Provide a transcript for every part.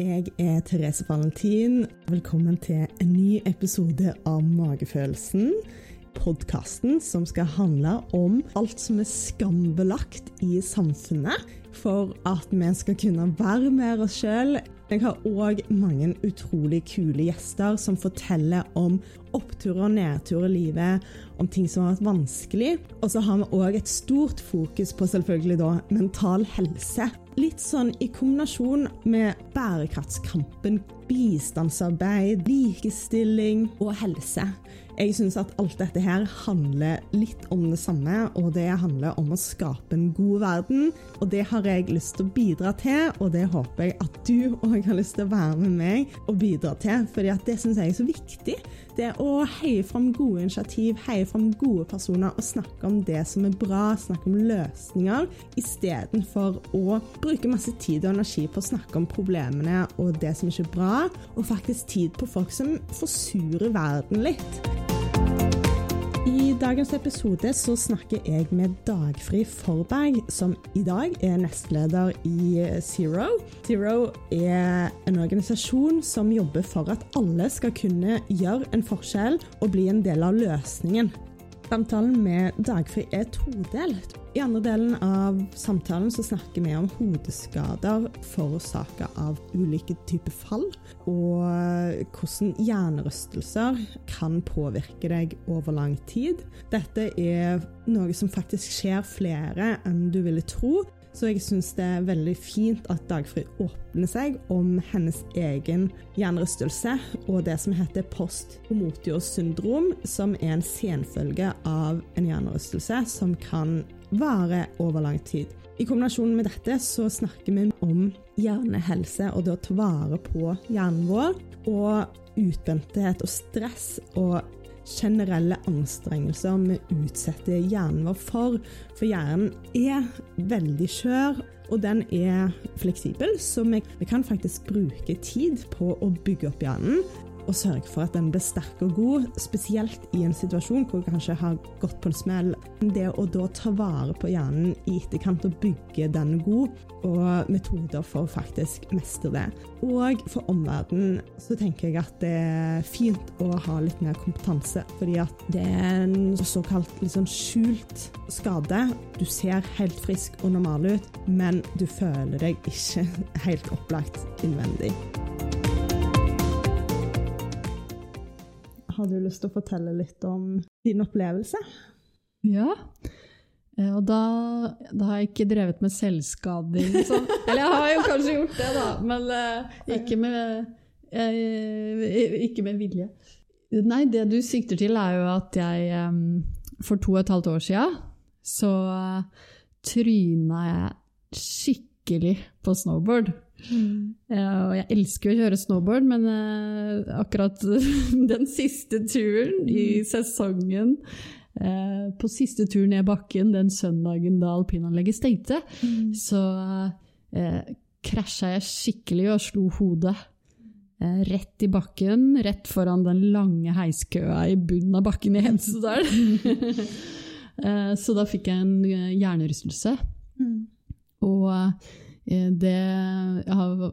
Jeg er Therese Valentin. Velkommen til en ny episode av Magefølelsen. Podkasten som skal handle om alt som er skambelagt i samfunnet, for at vi skal kunne være mer oss sjøl. Jeg har òg mange utrolig kule gjester som forteller om oppturer og nedturer i livet, om ting som har vært vanskelig. Og så har vi òg et stort fokus på selvfølgelig da mental helse. Litt sånn i kombinasjon med bærekraftskampen, bistandsarbeid, likestilling og helse. Jeg syns at alt dette her handler litt om det samme, og det handler om å skape en god verden. Og det har jeg lyst til å bidra til, og det håper jeg at du òg har lyst til å være med meg og bidra til, fordi det syns jeg er så viktig. Det å heie fram gode initiativ, heie fram gode personer og snakke om det som er bra, snakke om løsninger, istedenfor å bruke masse tid og energi på å snakke om problemene og det som ikke er bra, og faktisk tid på folk som forsurer verden litt. I dagens episode så snakker jeg med Dagfri Forberg, som i dag er nestleder i Zero. Zero er en organisasjon som jobber for at alle skal kunne gjøre en forskjell og bli en del av løsningen. Samtalen med Dagfri er todelt. I andre delen av samtalen så snakker vi om hodeskader forårsaka av ulike typer fall, og hvordan hjernerystelser kan påvirke deg over lang tid. Dette er noe som faktisk skjer flere enn du ville tro. Så jeg syns det er veldig fint at Dagfrid åpner seg om hennes egen hjernerystelse og det som heter post-homotios syndrom, som er en senfølge av en hjernerystelse som kan vare over lang tid. I kombinasjon med dette så snakker vi om hjernehelse og det å ta vare på hjernen vår, og utbrenthet og stress og generelle anstrengelser vi utsetter hjernen vår for. For hjernen er veldig skjør, og den er fleksibel, så vi, vi kan faktisk bruke tid på å bygge opp hjernen og sørge for at den blir sterk og god, spesielt i en situasjon hvor du kanskje har gått på en smell. Det å da ta vare på hjernen i etterkant og bygge den god, og metoder for å faktisk mestre det. Og for omverdenen så tenker jeg at det er fint å ha litt mer kompetanse, fordi at det er en såkalt sånn skjult skade. Du ser helt frisk og normal ut, men du føler deg ikke helt opplagt innvendig. Har du lyst til å fortelle litt om din opplevelse? Ja. Eh, og da, da har jeg ikke drevet med selvskading. Så, eller jeg har jo kanskje gjort det, da, men uh, ikke, med, uh, ikke, med, vilje. Nei, det du sikter til, er jo at jeg um, for to og et halvt år sia så uh, tryna jeg skikkelig på snowboard. Mm. jeg elsker å kjøre snowboard, men uh, akkurat den siste turen i mm. sesongen uh, På siste tur ned bakken den søndagen da alpinanlegget stengte, mm. så uh, krasja jeg skikkelig og slo hodet. Rett i bakken, rett foran den lange heiskøa i bunnen av bakken i Hemsedal. så da fikk jeg en hjernerystelse. Mm. Og Eh, det Jeg har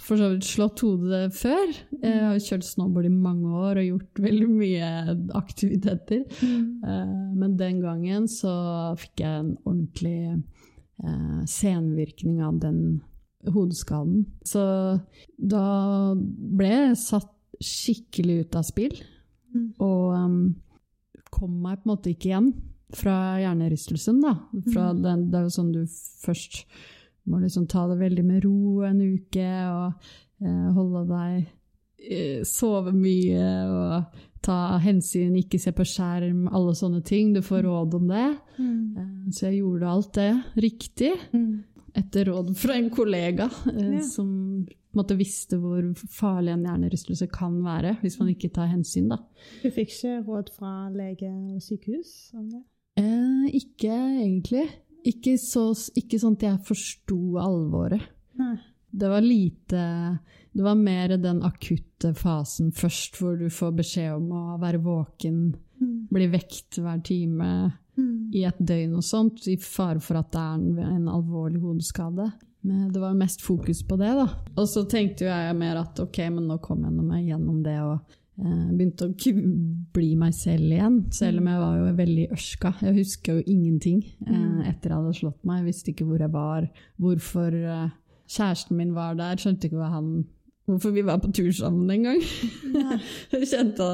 for så vidt slått hodet før. Jeg har kjørt snowboard i mange år og gjort veldig mye aktiviteter. Mm. Eh, men den gangen så fikk jeg en ordentlig eh, senvirkning av den hodeskaden. Så da ble jeg satt skikkelig ut av spill. Mm. Og um, kom meg på en måte ikke igjen fra hjernerystelsen, da. Fra mm. den, det er jo sånn du først må liksom ta det veldig med ro en uke og eh, holde deg eh, Sove mye og ta hensyn, ikke se på skjerm, alle sånne ting. Du får råd om det. Mm. Eh, så jeg gjorde alt det riktig. Mm. Etter råd fra en kollega eh, ja. som måte, visste hvor farlig en hjernerystelse kan være hvis man ikke tar hensyn. Da. Du fikk ikke råd fra lege og sykehus om det? Eh, ikke egentlig. Ikke, så, ikke sånn at jeg forsto alvoret. Nei. Det var lite Det var mer den akutte fasen først, hvor du får beskjed om å være våken, mm. bli vekt hver time mm. i et døgn og sånt, i fare for at det er en, alvorlig hodeskade. Men det var mest fokus på det, da. Og så tenkte jo jeg mer at ok, men nå kom jeg meg gjennom det og begynte å bli meg selv igjen. Selv om jeg var jo veldig ørska. Jeg huska jo ingenting eh, etter jeg hadde slått meg. Jeg visste ikke hvor jeg var, hvorfor eh, kjæresten min var der. Skjønte ikke han Hvorfor vi var på tur sammen en gang. jeg, kjente,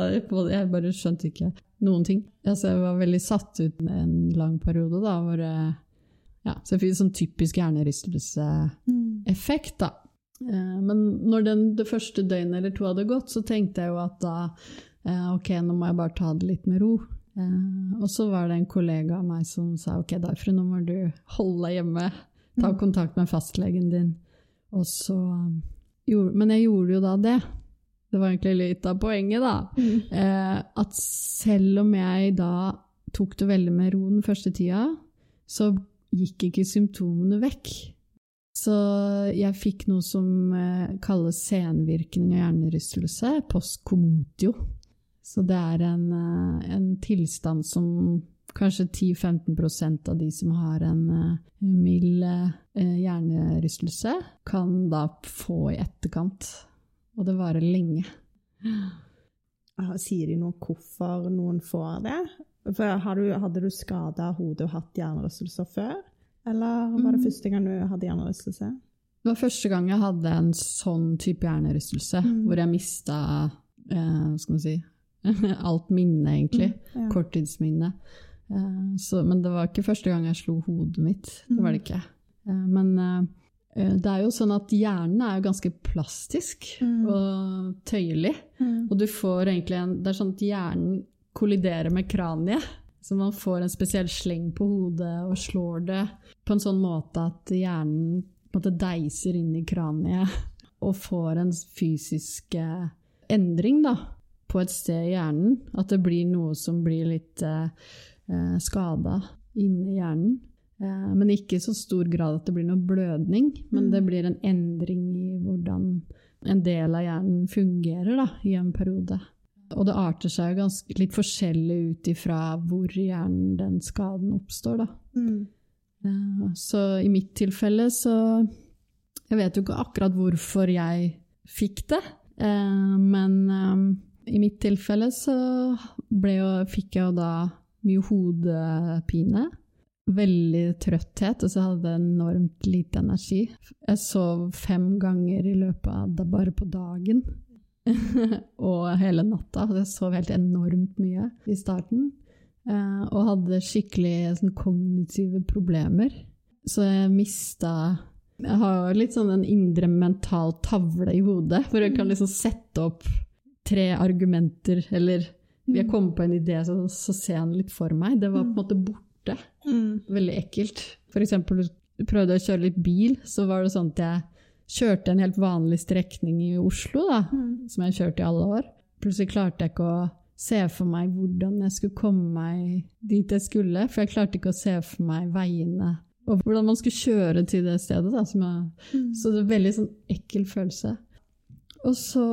jeg bare skjønte ikke noen ting. Altså, jeg var veldig satt ut en lang periode da, hvor ja, så jeg fikk sånn typisk hjernerystelseseffekt, da. Eh, men når den, det første døgnet eller to hadde gått, så tenkte jeg jo at da eh, ok, nå må jeg bare ta det litt med ro. Eh, og så var det en kollega av meg som sa ok, derfor nå må du holde deg hjemme, ta mm. kontakt med fastlegen din. Og så Men jeg gjorde jo da det. Det var egentlig litt av poenget, da. Mm. At selv om jeg da tok det veldig med ro den første tida, så gikk ikke symptomene vekk. Så jeg fikk noe som eh, kalles senvirkning av hjernerystelse, postkomotio. Så det er en, eh, en tilstand som kanskje 10-15% av de som har en uh, mild hjernerystelse, kan da få i etterkant. Og det varer lenge. Sier de noe hvorfor noen får det? For du, hadde du skada hodet og hatt hjernerystelser før? Eller var det mm. første gang du hadde hjernerystelse? Det var første gang jeg hadde en sånn type hjernerystelse, mm. hvor jeg mista eh, skal man si, alt minne, egentlig. Mm, ja. Korttidsminne. Eh, så, men det var ikke første gang jeg slo hodet mitt. Det var det mm. ikke. Eh, men eh, eh, det er jo sånn at hjernen er jo ganske plastisk mm. og tøyelig. Og du får egentlig en Det er sånn at hjernen kolliderer med kraniet. Så man får en spesiell sleng på hodet og slår det på en sånn måte at hjernen måte deiser inn i kraniet og får en fysisk eh, endring da, på et sted i hjernen. At det blir noe som blir litt eh, eh skada inni hjernen. Eh, men ikke i så stor grad at det blir noe blødning, men det mm. blir en endring i hvordan en del av hjernen fungerer da, i en periode. Og det arter seg jo ganske, litt forskjellig ut ifra hvor i hjernen den skaden oppstår, da. Mm. Ja, så i mitt tilfelle så Jeg vet jo ikke akkurat hvorfor jeg fikk det, eh, men eh, i mitt tilfelle så jo, fikk jeg jo da mye hodepine. Veldig trøtthet, og så hadde jeg enormt lite energi. Jeg sov fem ganger i løpet av det bare på dagen. og hele natta. Jeg sov helt enormt mye i starten. Eh, og hadde skikkelig sånn, kognitive problemer. Så jeg mista Jeg har litt sånn en indre mental tavle i hodet, hvor jeg kan liksom sette opp tre argumenter, eller jeg kom på en idé, så, så ser jeg den litt for meg. Det var på en måte borte. Mm. Veldig ekkelt. For eksempel prøvde jeg å kjøre litt bil, så var det sånn at jeg kjørte en helt vanlig strekning i Oslo, da, mm. som jeg kjørte i alle år. Plutselig klarte jeg ikke å se for meg hvordan jeg skulle komme meg dit jeg skulle, for jeg klarte ikke å se for meg veiene og hvordan man skulle kjøre til det stedet. Da, jeg, mm. Så det er en veldig sånn ekkel følelse. Og så,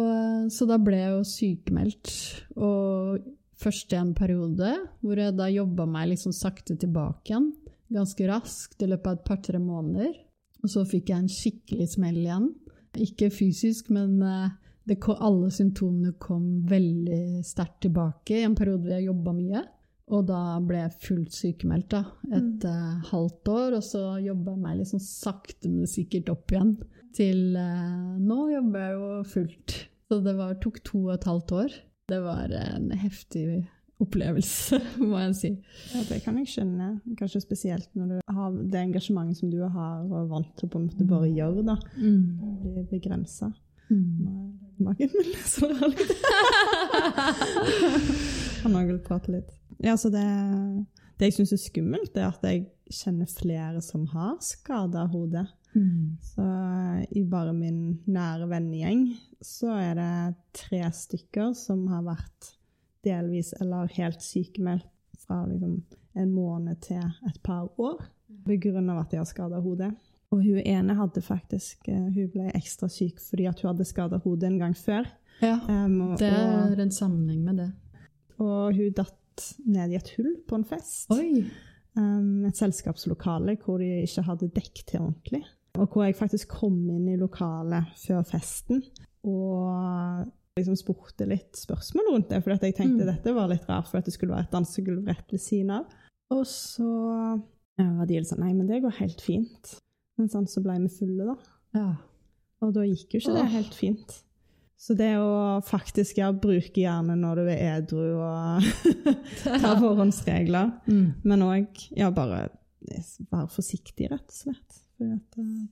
så, da ble jeg jo sykemeldt. Og først i en periode hvor jeg da jobba meg liksom sakte tilbake igjen. Ganske raskt i løpet av et par-tre måneder. Og så fikk jeg en skikkelig smell igjen. Ikke fysisk, men eh, kom, alle symptomene kom veldig sterkt tilbake i en periode hvor jeg jobba mye. Og da ble jeg fullt sykemeldt da, et mm. uh, halvt år, og så jobba jeg meg liksom sakte, men sikkert opp igjen. Til uh, nå jobber jeg jo fullt. Så det var, tok to og et halvt år. Det var en heftig opplevelse, må jeg si. Ja, det kan jeg skjønne. Kanskje spesielt når du har det engasjementet som du har og er vant til å på en måte bare gjøre. da. Mm. Blir begrensa. Mm. Magen min leser litt. Kan òg prate litt. Ja, så det, det jeg syns er skummelt, er at jeg kjenner flere som har skada hodet. Mm. Så i bare min nære vennegjeng så er det tre stykker som har vært delvis eller helt sykemeldt fra liksom en måned til et par år pga. at de har skada hodet. Og hun ene hadde faktisk eh, Hun ble ekstra syk fordi at hun hadde skada hodet en gang før. Ja, um, og, det er en sammenheng med det. Og hun datt ned i et hull på en fest. Um, et selskapslokale hvor de ikke hadde dekk til ordentlig. Og hvor jeg faktisk kom inn i lokalet før festen og liksom spurte litt spørsmål rundt det, for jeg tenkte Mm. dette var litt rart, for at det skulle være et dansegulv rett ved siden av. Og så var de litt sånn Nei, men det går helt fint. Men sånn så ble vi fulle, da. Ja. Og da gikk jo ikke det helt fint. Så det å faktisk ja, bruke hjernen når du er edru og ta forhåndsregler, Mm. men òg ja, bare være forsiktig, rett og slett. For at eh,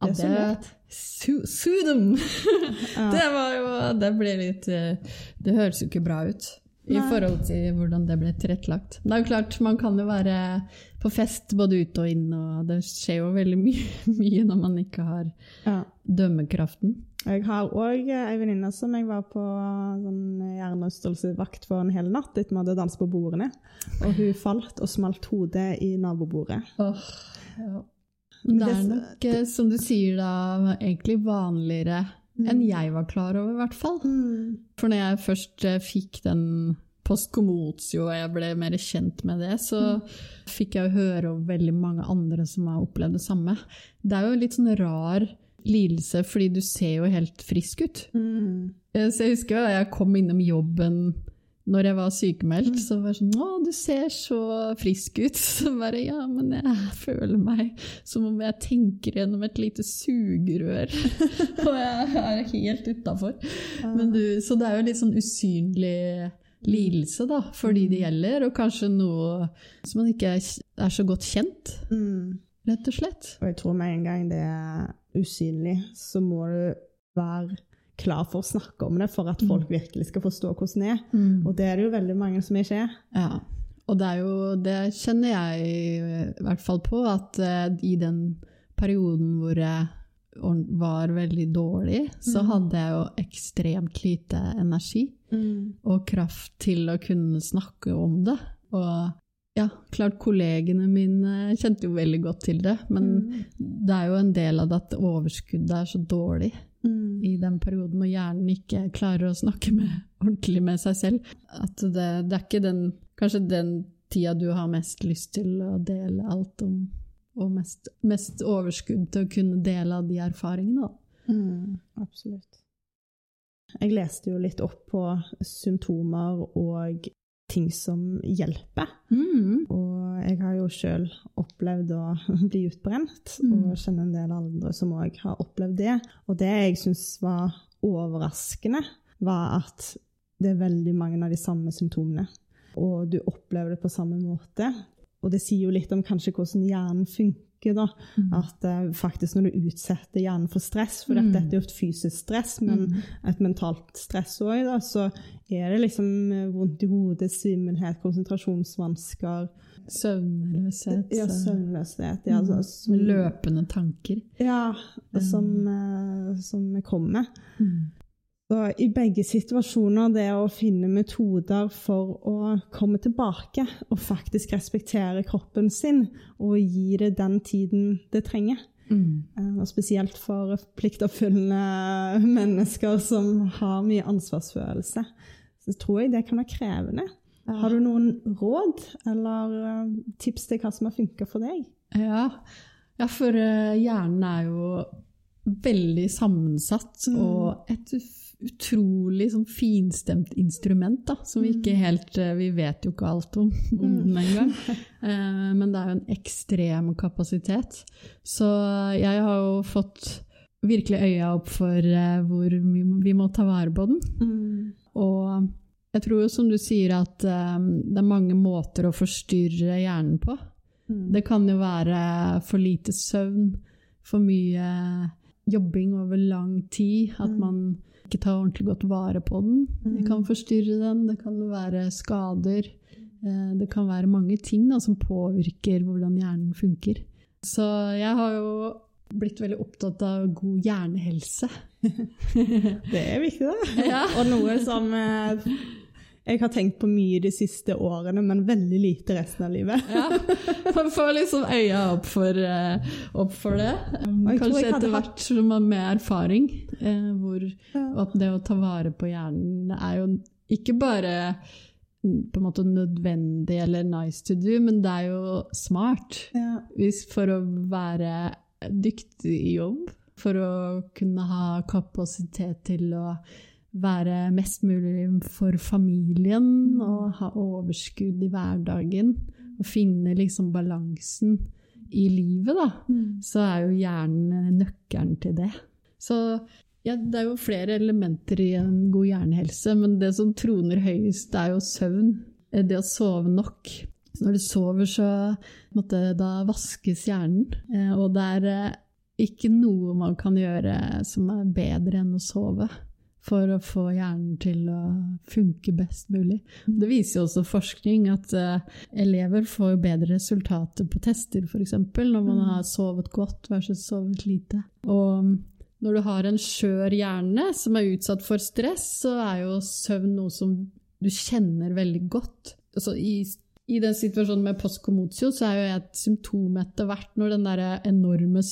Ja, det. Su them! Det var jo Det ble litt eh, Det høres jo ikke bra ut i Nei. forhold til hvordan det ble tilrettelagt. Det er jo klart, man kan jo være på fest både ute og inn, og det skjer jo veldig mye, mye når man ikke har Ja. dømmekraften. Jeg har òg ei venninne som jeg var på sånn hjernerystelsesvakt for en hel natt etter vi hadde danset på bordene. Og hun falt og smalt hodet i nabobordet. Åh, ja. Men det er nok, eh, som du sier da, egentlig vanligere enn jeg var klar over, i hvert fall. For når jeg først eh, fikk den postkomotio, og jeg ble mer kjent med det, så fikk jeg høre om veldig mange andre som har opplevd det samme. Det er jo en litt sånn rar lidelse, fordi du ser jo helt frisk ut. Mm. Eh, Så jeg husker jo jeg kom innom jobben når jeg var sykemeldt, så var det sånn 'Å, du ser så frisk ut.' Så bare Ja, men jeg føler meg som om jeg tenker gjennom et lite sugerør. Og jeg er helt utafor. Så det er jo litt sånn usynlig lidelse da, for de det gjelder, og kanskje noe som man ikke er er så godt kjent, Mm. rett og slett. Og jeg tror med en gang det er usynlig, så må du være klar for å snakke om det for at folk virkelig skal forstå hvordan det er. Og det er det jo veldig mange som ikke er. Ja, og det er jo Det kjenner jeg i hvert fall på, at uh, i den perioden hvor jeg var veldig dårlig, så hadde jeg jo ekstremt lite energi og kraft til å kunne snakke om det. Og ja, klart kollegene mine kjente jo veldig godt til det, men det er jo en del av det at overskuddet er så dårlig i den perioden, når hjernen ikke klarer å snakke med, ordentlig med seg selv. At det, det er ikke den, kanskje den tida du har mest lyst til å dele alt om, og mest, mest overskudd til å kunne dele av de erfaringene. Da. Mm, absolutt. Jeg leste jo litt opp på symptomer og ting som hjelper. Og jeg har jo sjøl opplevd å bli utbrent, og kjenner en del andre som òg har opplevd det. Og det jeg syns var overraskende, var at det er veldig mange av de samme symptomene. Og du opplever det på samme måte. Og det sier jo litt om kanskje hvordan hjernen funker. Da, At eh, faktisk når du utsetter hjernen for stress, for dette er jo et fysisk stress, men et mentalt stress òg, så er det liksom eh, vondt i hodet, svimmelhet, konsentrasjonsvansker, Søvnløshet. ja, søvnløshet ja, altså, som, Løpende tanker. ja, som, eh, som kommer. Så I begge situasjoner det å finne metoder for å komme tilbake og faktisk respektere kroppen sin og gi det den tiden det trenger. Mm. Og spesielt for pliktoppfyllende mennesker som har mye ansvarsfølelse. Så tror jeg det kan være krevende. Har du noen råd eller eh, tips til hva som har funka for deg? Ja, ja for eh, hjernen er jo veldig sammensatt og et utrolig sånn finstemt instrument, da, som vi ikke helt eh, Vi vet jo ikke alt om, om den engang. Eh, men det er jo en ekstrem kapasitet. Så jeg har jo fått virkelig øya opp for eh, hvor vi, vi må ta vare på den. Og jeg tror jo som du sier at eh, det er mange måter å forstyrre hjernen på. Det kan jo være for lite søvn, for mye jobbing over lang tid, at man ikke ta ordentlig godt vare på den. Det kan forstyrre den, det kan være skader. eh, Det kan være mange ting da, som påvirker hvordan hjernen funker. Så jeg har jo blitt veldig opptatt av god hjernehelse. Det er viktig, da. Ja. Og noe som eh, jeg har tenkt på mye de siste årene, men veldig lite resten av livet. Ja, Man får liksom øya opp for, eh, opp for det. Kanskje etter hvert som man med erfaring. eh, Hvor at det å ta vare på hjernen er jo ikke bare mm, på en måte nødvendig eller nice to do, men det er jo smart. Ja. Hvis for å være dyktig i jobb for å kunne ha kapasitet til å være mest mulig for familien og ha overskudd i hverdagen. Og finne liksom balansen i livet, da. Så er jo hjernen nøkkelen til det. Så ja, det er jo flere elementer i en god hjernehelse, men det som troner høyest, er jo søvn. Det å sove nok. Når du sover, så måtte, da vaskes hjernen. Eh, og det er eh, ikke noe man kan gjøre som er bedre enn å sove for å få hjernen til å funke best mulig. Det viser jo også forskning at uh, elever får bedre resultater på tester, f.eks. når man har sovet godt versus sovet lite. Og når du har en skjør hjerne som er utsatt for stress, så er jo søvn noe som du kjenner veldig godt. Altså, i, i den situasjonen med postkomotio så er jo et symptom etter hvert når den der enorme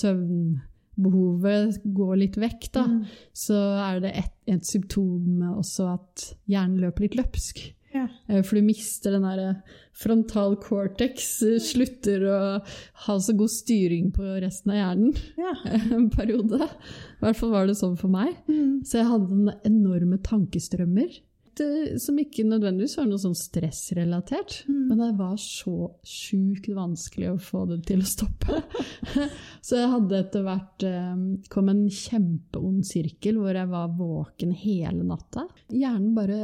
søvnbehovet går litt vekk, da, Mm. så er det et, et symptom også at hjernen løper litt løpsk. Ja. Eh, For du mister den der frontal cortex, eh, slutter å ha så god styring på resten av hjernen Ja. en periode. I hvert fall var det sånn for meg. Mm. Så jeg hadde enorme tankestrømmer. Det, som ikke nødvendigvis var noe sånn stressrelatert, Mm. men det var så sjukt vanskelig å få det til å stoppe. så jeg hadde etter hvert eh, kom en kjempeond sirkel hvor jeg var våken hele natta. Hjernen bare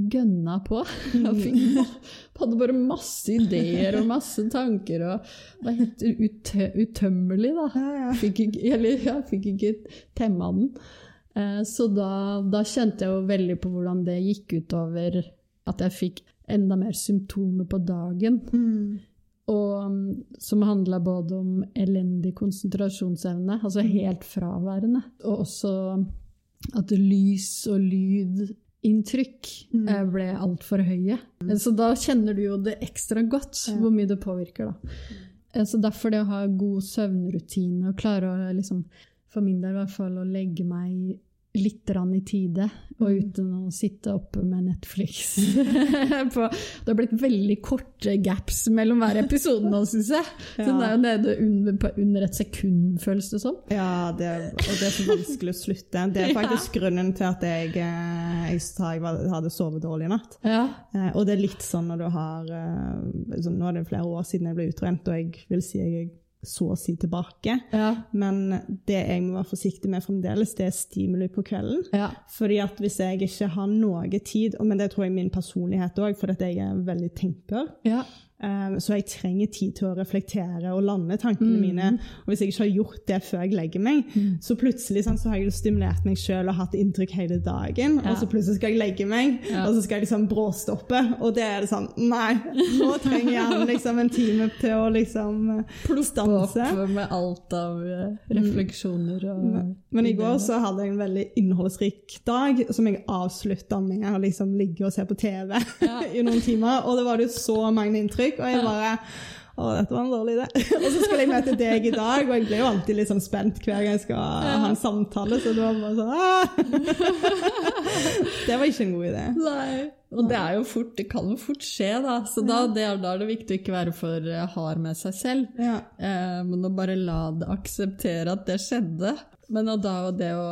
gønna på. Jeg hadde bare masse ideer og masse tanker og var helt utø utømmelig, da. Fikk ikke, eller jeg fikk ikke temma den. Eh, Så da, da kjente jeg jo veldig på hvordan det gikk utover at jeg fikk enda mer symptomer på dagen. Mm. Og mm, som handla både om elendig konsentrasjonsevne, altså helt fraværende, og også at lys og lydinntrykk Mm. eh, ble altfor høye. Eh, Så da kjenner du jo det ekstra godt hvor mye det påvirker, da. Eh, Så derfor det å ha god søvnrutine og klare å liksom, for min del i hvert fall, å legge meg litt i tide, og Mm. uten å sitte oppe med Netflix. på, det har blitt veldig korte gaps mellom hver episode nå, syns jeg. Så det er jo nede under, på under et sekund, føles det som. Ja, det, og det er så vanskelig å slutte. Det er faktisk grunnen til at jeg, eh, jeg jeg hadde sovet dårlig i natt. Ja. Eh, og det er litt sånn når du har eh, så Nå er det flere år siden jeg ble utrent, og jeg vil si jeg så å si tilbake. Ja. Men det jeg må være forsiktig med fremdeles, det er stimuli på kvelden. ja. Fordi at hvis jeg ikke har noe tid, men det tror jeg min personlighet òg, fordi at jeg er veldig tenker, ja. Eh, så jeg trenger tid til å reflektere og lande tankene Mm. mine. Og hvis jeg ikke har gjort det før jeg legger meg, så plutselig sånn, så har jeg stimulert meg sjøl og hatt inntrykk hele dagen, og så plutselig skal jeg legge meg, og så skal jeg liksom bråstoppe, og det er det sånn Nei, nå trenger jeg liksom en time til å liksom eh, stanse. Opp med alt av eh, refleksjoner og Men i går så hadde jeg en veldig innholdsrik dag som jeg avslutta med å liksom ligge og se på TV i noen timer. Og det var det jo så mange inntrykk, og jeg bare å, dette var en dårlig idé. og så skulle jeg møte deg i dag, og jeg ble jo alltid litt sånn spent hver gang jeg skal ha en samtale, så det var bare sånn ah! Det var ikke en god idé. Nei. Og det er jo fort, det kan jo fort skje, da. Så da, det er, da er det viktig å ikke være for eh, hard med seg selv. Ja. Eh, men å bare la det akseptere at det skjedde. Men da det å,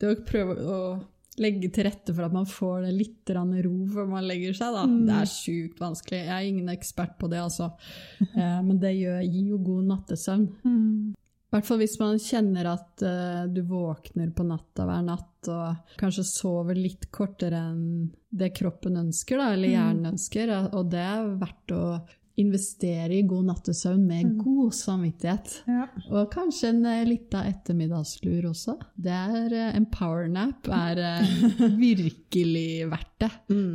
det å prøve å legge til rette for at man får det litt ro før man legger seg, da. Det er sjukt vanskelig. Jeg er ingen ekspert på det, altså. Eh, men det gir jo god nattesøvn. I hvert fall hvis man kjenner at uh, du våkner på natta hver natt og kanskje sover litt kortere enn det kroppen ønsker, da, eller hjernen ønsker. Og det er verdt å investere i god nattesøvn med god samvittighet. Ja. Og kanskje en uh, lita ettermiddagslur også. Det er uh, En powernap er uh, virkelig verdt det.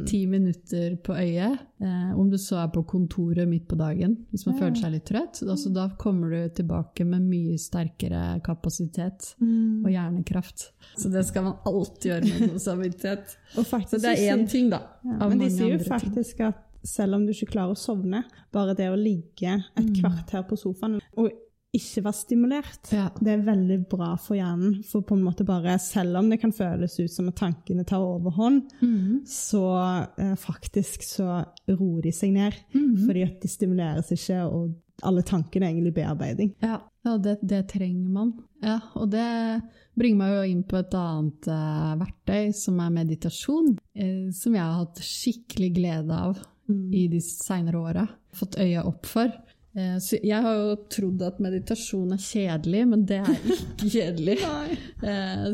Ti minutter på øyet. Eh, om du så er på kontoret midt på dagen, hvis man føler seg litt trøtt. Altså, da kommer du tilbake med mye sterkere kapasitet og hjernekraft. Så det skal man alltid gjøre med god samvittighet. Så det er én ting, da. Ja, men de sier jo faktisk ting. at selv om du ikke klarer å sovne, bare det å ligge et Mm. kvarter på sofaen og ikke være stimulert, Ja. det er veldig bra for hjernen. For på en måte bare, selv om det kan føles ut som at tankene tar overhånd, mm. så eh, faktisk så roer de seg ned. Mm. Fordi at de stimuleres ikke, og alle tankene er egentlig bearbeiding. Ja, ja det, det, trenger man. Ja, og det bringer meg jo inn på et annet uh, verktøy, som er meditasjon. Uh, som jeg har hatt skikkelig glede av mm. i de seinere åra. Fått øya opp for. Uh, så jeg har jo trodd at meditasjon er kjedelig, men det er ikke kjedelig.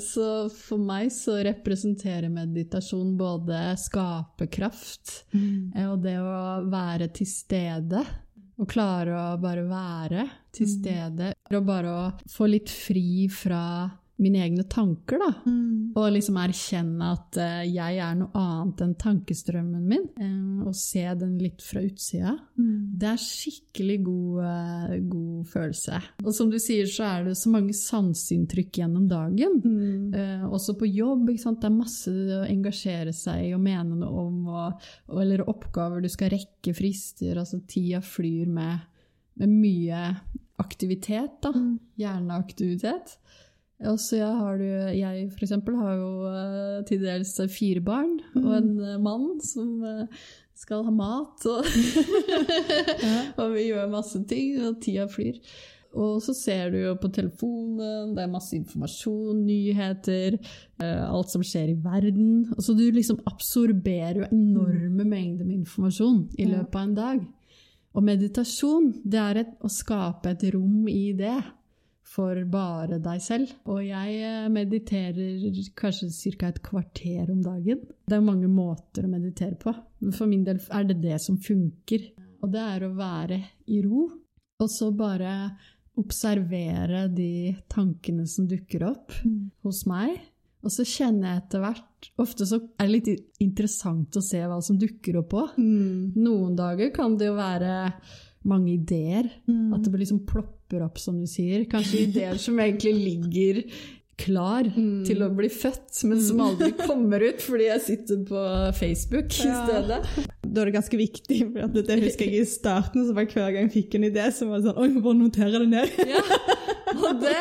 så for meg så representerer meditasjon både skaperkraft mm. og det å være til stede. Å klare å bare være til mm. stede. Og bare å få litt fri fra mine egne tanker, da. Mm. Og liksom erkjenne at uh, jeg er noe annet enn tankestrømmen min. Uh, og se den litt fra utsida. Mm. Det er skikkelig god, uh, god, følelse. Og som du sier, så er det så mange sanseinntrykk gjennom dagen. Mm. også på jobb. ikke sant? Det er masse å engasjere seg i og mene noe om. Og, eller oppgaver du skal rekke, frister. Altså tida flyr med, med mye aktivitet, da. Mm. Hjerneaktivitet. så jeg har du, jeg for eksempel har jo uh, til dels fire barn mm. og en uh, mann som uh, skal ha mat, og, og vi gjør masse ting, og tida flyr. Og så ser du jo på telefonen, det er masse informasjon, nyheter, alt som skjer i verden. Og så du liksom absorberer jo enorme mengder med informasjon i løpet av en dag. Og meditasjon, det er et, å skape et rom i det for bare deg selv. Og jeg eh, mediterer kanskje ca. et kvarter om dagen. Det er mange måter å meditere på. Men for min del er det det som funker. Og det er å være i ro, og så bare observere de tankene som dukker opp mm. hos meg. Og så kjenner jeg etter hvert Ofte så er det litt interessant å se hva som dukker opp òg. Mm. Noen dager kan det jo være mange ideer. Mm. At det liksom plopper opp, som du sier. Kanskje ideer som egentlig ligger klar mm. til å bli født, men som mm. aldri kommer ut fordi jeg sitter på Facebook ja. i stedet. Da er det ganske viktig, for det husker jeg i starten, så var hver gang jeg fikk en idé, så var det sånn Oi, må bare notere det ned. ja. Det,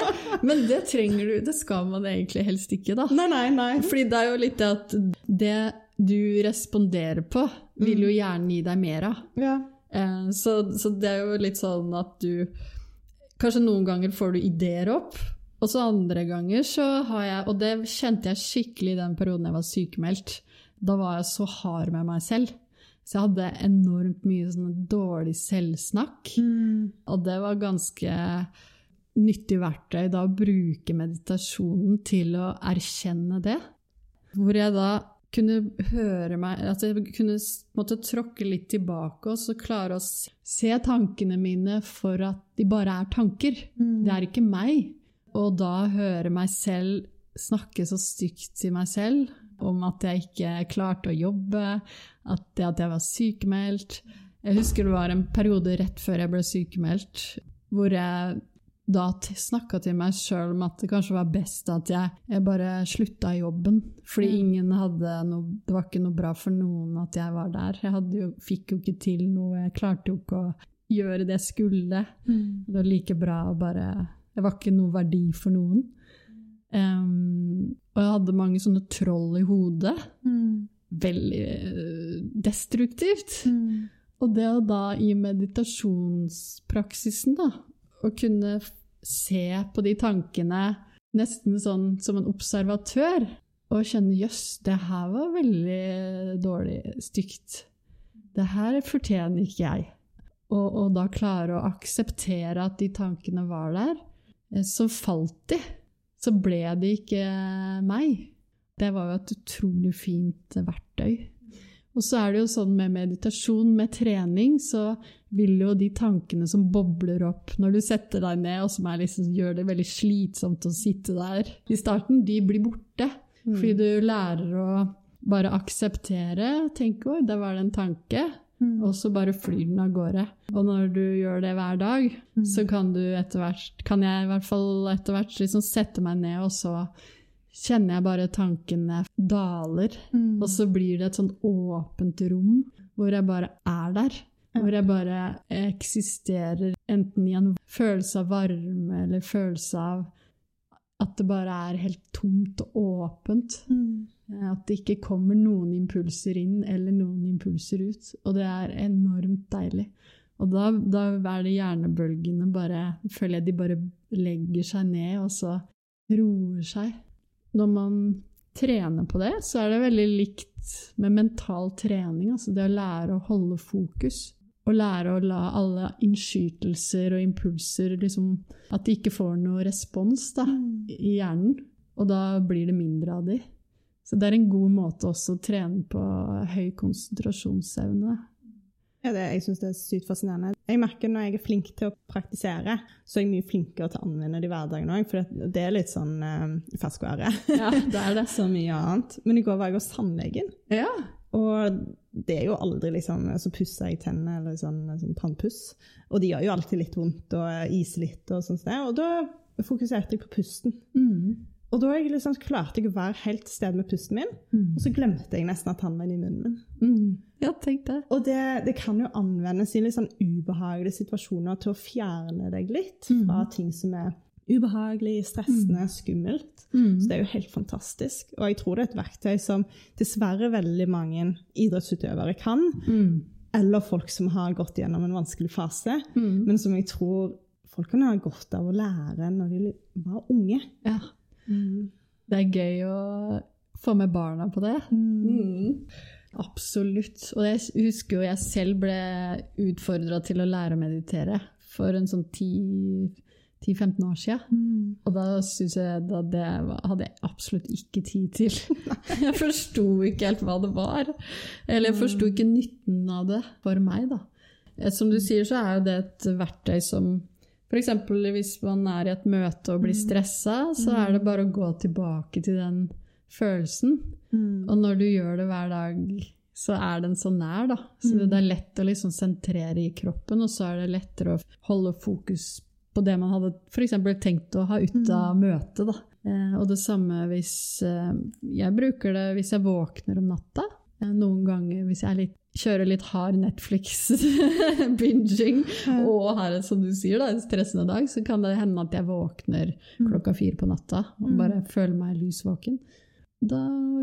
men det trenger du Det skal man egentlig helst ikke, da. Nei, nei, nei. Fordi det er jo litt det at det du responderer på, vil jo mm. gjerne gi deg mer av. Ja. Eh, så, så, det er jo litt sånn at du Kanskje noen ganger får du ideer opp, og så andre ganger så har jeg Og det kjente jeg skikkelig i den perioden jeg var sykemeldt. Da var jeg så hard med meg selv. Så jeg hadde enormt mye sånn dårlig selvsnakk. Mm. Og det var ganske nyttig verktøy da å bruke meditasjonen til å erkjenne det. Hvor jeg da kunne høre meg At jeg kunne måtte tråkke litt tilbake og så klare å se tankene mine for at de bare er tanker. Mm. Det er ikke meg. Og da høre meg selv snakke så stygt til meg selv om at jeg ikke klarte å jobbe, at, det, at jeg var sykemeldt. Jeg husker det var en periode rett før jeg ble sykemeldt, hvor jeg da snakka til meg sjøl om at det kanskje var best at jeg, jeg bare slutta i jobben. Fordi ingen hadde noe Det var ikke noe bra for noen at jeg var der. Jeg jo, fikk jo ikke til noe. Jeg klarte jo ikke å gjøre det jeg skulle. Mm. Det var like bra å bare Det var ikke noe verdi for noen. Um, og jeg hadde mange sånne troll i hodet. Mm. Veldig uh, destruktivt. Mm. Og det å da i meditasjonspraksisen, da, å kunne se på de tankene nesten sånn som en observatør, og kjenne jøss, det her var veldig dårlig, stygt. Det her fortjener ikke jeg. Og, og, da klare å akseptere at de tankene var der. Eh, så falt de. Så ble de ikke meg. Det var jo et utrolig fint verktøy. Og så er det jo sånn med meditasjon, med trening, så vil jo de tankene som bobler opp når du setter deg ned, og som liksom, gjør det veldig slitsomt å sitte der i starten, de blir borte. Mm. Fordi du lærer å bare akseptere, Tenk 'oi, der var det en tanke', mm. og så bare flyr den av gårde. Og når du gjør det hver dag, mm. så kan du etter hvert, kan jeg i hvert fall etter hvert liksom sette meg ned, og så kjenner jeg bare tankene daler. Mm. Og så blir det et sånn åpent rom hvor jeg bare er der. Hvor jeg bare eksisterer enten i en følelse av varme eller følelse av at det bare er helt tomt og åpent. Mm. At det ikke kommer noen impulser inn eller noen impulser ut. Og det er enormt deilig. Og da, da er det hjernebølgene bare Føler jeg de bare legger seg ned, og så roer seg. Når man trener på det, så er det veldig likt med mental trening. Altså det å lære å holde fokus. Og lære å la alle innskytelser og impulser liksom, At de ikke får noe respons da, i hjernen. Og da blir det mindre av de. Så det er en god måte også å trene på høy konsentrasjonsevne. Ja, det, jeg syns det er sykt fascinerende. Jeg merker Når jeg er flink til å praktisere, så er jeg mye flinkere til å anvende det i hverdagen òg. For det, det er litt sånn eh, ferskvære. Ja, det er det. så mye annet. Men i går var jeg hos tannlegen. Ja. Og det er jo aldri liksom Så pusser jeg tennene eller sånn, sånn tannpuss. Og de gjør jo alltid litt vondt og iser litt og sånt. Og da fokuserte jeg på pusten. Mm. Og da jeg liksom, klarte jeg å være helt til stede med pusten min, Mm. og så glemte jeg nesten at han var inni munnen min. Mm. Ja, tenk det. Og det, det kan jo anvendes i litt sånn ubehagelige situasjoner til å fjerne deg litt fra ting som er ubehagelig, stressende, skummelt. Mm. Så det er jo helt fantastisk. Og jeg tror det er et verktøy som dessverre veldig mange idrettsutøvere kan, Mm. eller folk som har gått gjennom en vanskelig fase, Mm. men som jeg tror folk kan ha godt av å lære når de var unge. Ja. Det er gøy å få med barna på det. Mm. Absolutt. Og jeg husker jo jeg selv ble utfordra til å lære å meditere for en sånn 10-15 år siden. Og da syns jeg da det hadde jeg absolutt ikke tid til. Jeg forsto ikke helt hva det var. Eller jeg forsto ikke nytten av det for meg, da. Eh, Som du sier, så er jo det et verktøy som F.eks. hvis man er i et møte og blir stressa, så er det bare å gå tilbake til den følelsen. Og når du gjør det hver dag, så er den så nær, da. Så det er lett å liksom sentrere i kroppen, og så er det lettere å holde fokus på det man hadde f.eks. tenkt å ha ut av møtet. Da. Eh, og det samme hvis eh, Jeg bruker det hvis jeg våkner om natta. Noen ganger hvis jeg litt, kjører litt hard Netflix-binging og har en, som du sier, da, en stressende dag, så kan det hende at jeg våkner klokka fire på natta og bare føler meg lysvåken. Da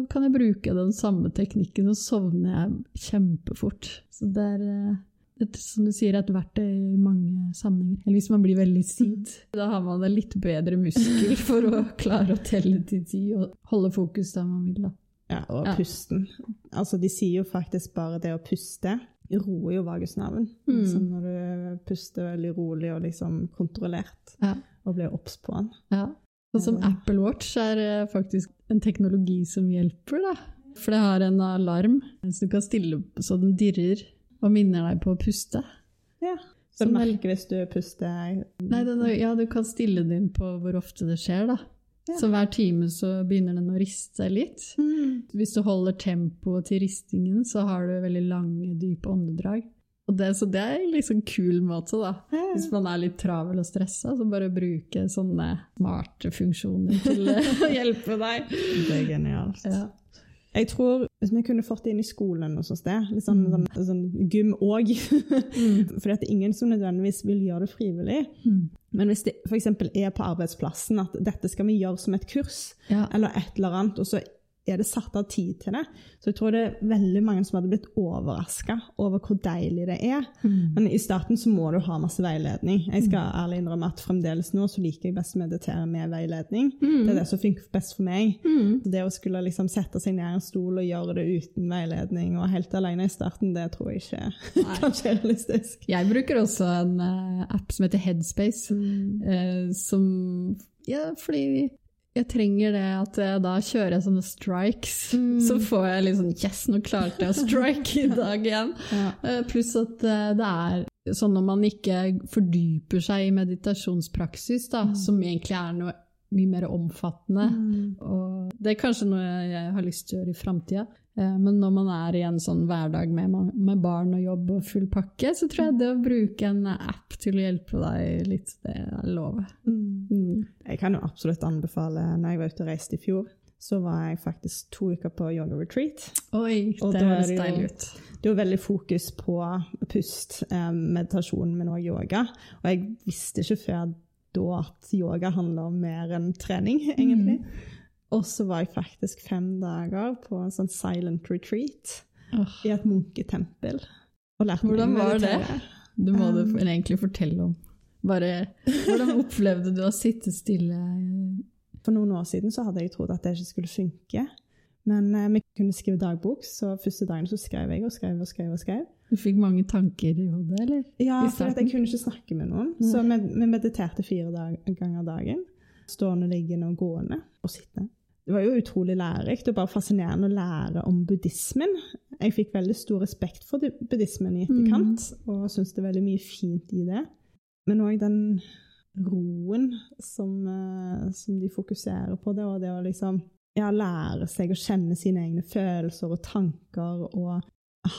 kan jeg bruke den samme teknikken, og sovner jeg kjempefort. Så det er, eh, det er som du sier, et verktøy i mange sammenhenger. Eller hvis man blir veldig sint, da har man en litt bedre muskel for å klare å telle til ti og holde fokus der man vil. da. Ja, og Ja. pusten. Altså, de sier jo faktisk bare det å puste roer jo vagusnerven. Mm. Så når du puster veldig rolig og liksom kontrollert, Ja. og blir obs på den. Ja. Sånn som Apple Watch er eh, faktisk en teknologi som hjelper, da. For det har en alarm så du kan stille så den dirrer og minner deg på å puste. Ja. Så Som du er- merker hvis du puster Nei, den, ja, du kan stille den inn på hvor ofte det skjer, da. Ja. Så hver time så begynner den å riste litt. mm. Hvis du holder tempoet til ristingen, så har du veldig lange, dype åndedrag. Det, så det er en liksom kul måte, da. Ja. Hvis man er litt travel og stressa, så bare bruke sånne smarte funksjoner til å hjelpe deg. Det er genialt. Ja. Jeg tror hvis vi kunne fått det inn i skolen noe sånt sted, litt sånn, Mm. sånn, sånn gym òg For det er ingen som nødvendigvis vil gjøre det frivillig. Mm. Men hvis det f.eks. er på arbeidsplassen at dette skal vi gjøre som et kurs, Ja. eller et eller annet, og så er det satt av tid til det, så jeg tror det er veldig mange som hadde blitt overraska over hvor deilig det er. Mm. Men i starten så må du ha masse veiledning. Jeg skal ærlig innrømme at fremdeles nå så liker jeg best å meditere med veiledning. Det er det som funker best for meg. Mm. Det å skulle liksom sette seg ned i en stol og gjøre det uten veiledning og helt alene i starten, det tror jeg ikke kan er realistisk. Jeg bruker også en eh, app som heter Headspace, eh, som Ja, fordi jeg trenger det at jeg da kjører jeg sånne strikes. Så får jeg litt sånn Yes, nå klarte jeg å strike i dag igjen. Ja. Eh, Pluss at eh, det er sånn når man ikke fordyper seg i meditasjonspraksis, da, som egentlig er noe mye mer omfattende. Og det er kanskje noe jeg har lyst til å gjøre i framtida. Men når man er i en sånn hverdag med, med barn og jobb og full pakke, så tror jeg det å bruke en app til å hjelpe deg litt, det er lov. Mm. Jeg kan jo absolutt anbefale Når jeg var ute og reiste i fjor, så var jeg faktisk to uker på yoga retreat. Oi, Og det høres deilig ut. Det var veldig fokus på pust, eh, meditasjon, men òg yoga. Og jeg visste ikke før da at yoga handler om mer enn trening, egentlig. Og så var jeg faktisk fem dager på en sånn silent retreat oh. i et munketempel. Hvordan var det? Det må du Um, egentlig fortelle om. Bare hvordan opplevde du å sitte stille? For noen år siden så hadde jeg trodd at det ikke skulle funke. Men eh, vi kunne skrive dagbok, så første dagen så skrev jeg og skrev og skrev. og skrev. Du fikk mange tanker i hodet, eller? Ja, for jeg kunne ikke snakke med noen. Så vi, vi mediterte fire dag, ganger dagen. Stående, liggende og gående og sittende. Det var jo utrolig lærerikt og bare fascinerende å lære om buddhismen. Jeg fikk veldig stor respekt for buddhismen i etterkant, og syns det er veldig mye fint i det. Men òg den roen som, eh, som de fokuserer på det, og det å liksom ja, lære seg å kjenne sine egne følelser og tanker og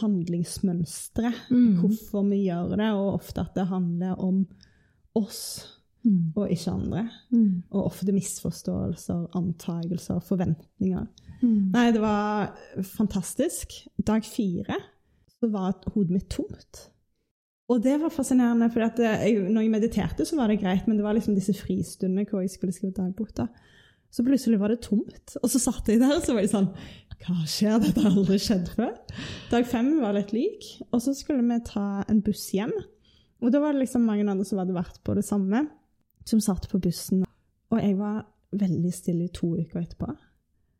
handlingsmønstre. Mm. Hvorfor vi gjør det, og ofte at det handler om oss Mm. og ikke andre. Mm. Og ofte misforståelser, antagelser, forventninger. Mm. Nei, det var fantastisk. Dag fire så var hodet mitt tomt. Og det var fascinerende, for når jeg mediterte, så var det greit, men det var liksom disse fristundene hvor jeg skulle skrive dagbok. da. Så plutselig var det tomt. Og så satt jeg der og så var jeg sånn Hva skjer? Dette har aldri skjedd før. Dag fem var litt lik. Og så skulle vi ta en buss hjem. Og da var det liksom mange andre som hadde vært på det samme, som satt på bussen. Og jeg var veldig stille i to uker etterpå.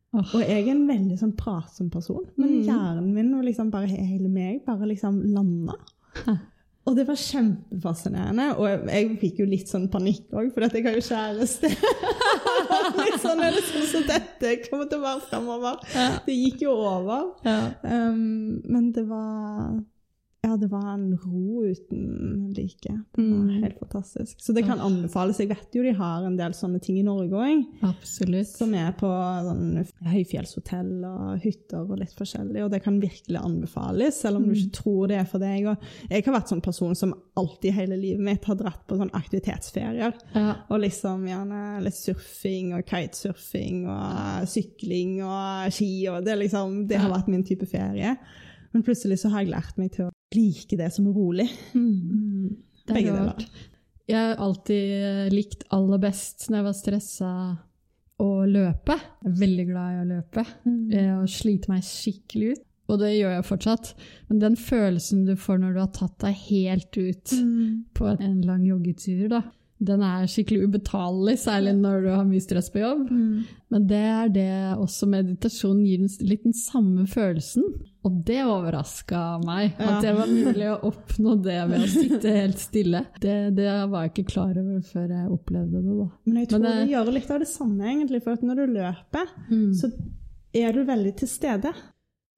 Oh. Og jeg er en veldig sånn pratsom person, men Mm. hjernen min og liksom bare hele meg bare liksom landa. Ah. Og det var kjempefascinerende, og jeg, jeg fikk jo litt sånn panikk òg, for jeg har jo kjæreste. litt sånn er det sånn som dette kommer til å være fremover. Ja. Det gikk jo over. Ja. Um, men det var Ja, det var en ro uten like. Det var Mm. helt fantastisk. Så det kan anbefales. Jeg vet jo de har en del sånne ting i Norge òg. Som er på sånn høyfjellshotell og hytter og litt forskjellig. Og det kan virkelig anbefales, selv om du ikke tror det er for deg. Og jeg har vært sånn person som alltid hele livet mitt har dratt på sånn aktivitetsferier. Ja. Og liksom gjerne litt surfing og kitesurfing og sykling og ski. og Det, liksom, det har vært min type ferie. Men plutselig så har jeg lært meg til å like det som rolig. Mm. Det Begge deler. Jeg har alltid likt aller best når jeg var stressa å løpe. Jeg er veldig glad i å løpe Jeg og slite meg skikkelig ut. Og det gjør jeg fortsatt. Men den følelsen du får når du har tatt deg helt ut på en lang joggetur, da, den er skikkelig ubetalelig, særlig når du har mye stress på jobb. Men det er det også meditasjon gir litt den samme følelsen. Og det overraska meg, at det var mulig å oppnå det ved å sitte helt stille. Det, det var jeg ikke klar over før jeg opplevde det, da. Men jeg tror Men det- det gjør litt av det samme, egentlig. For når du løper, så er du veldig til stede.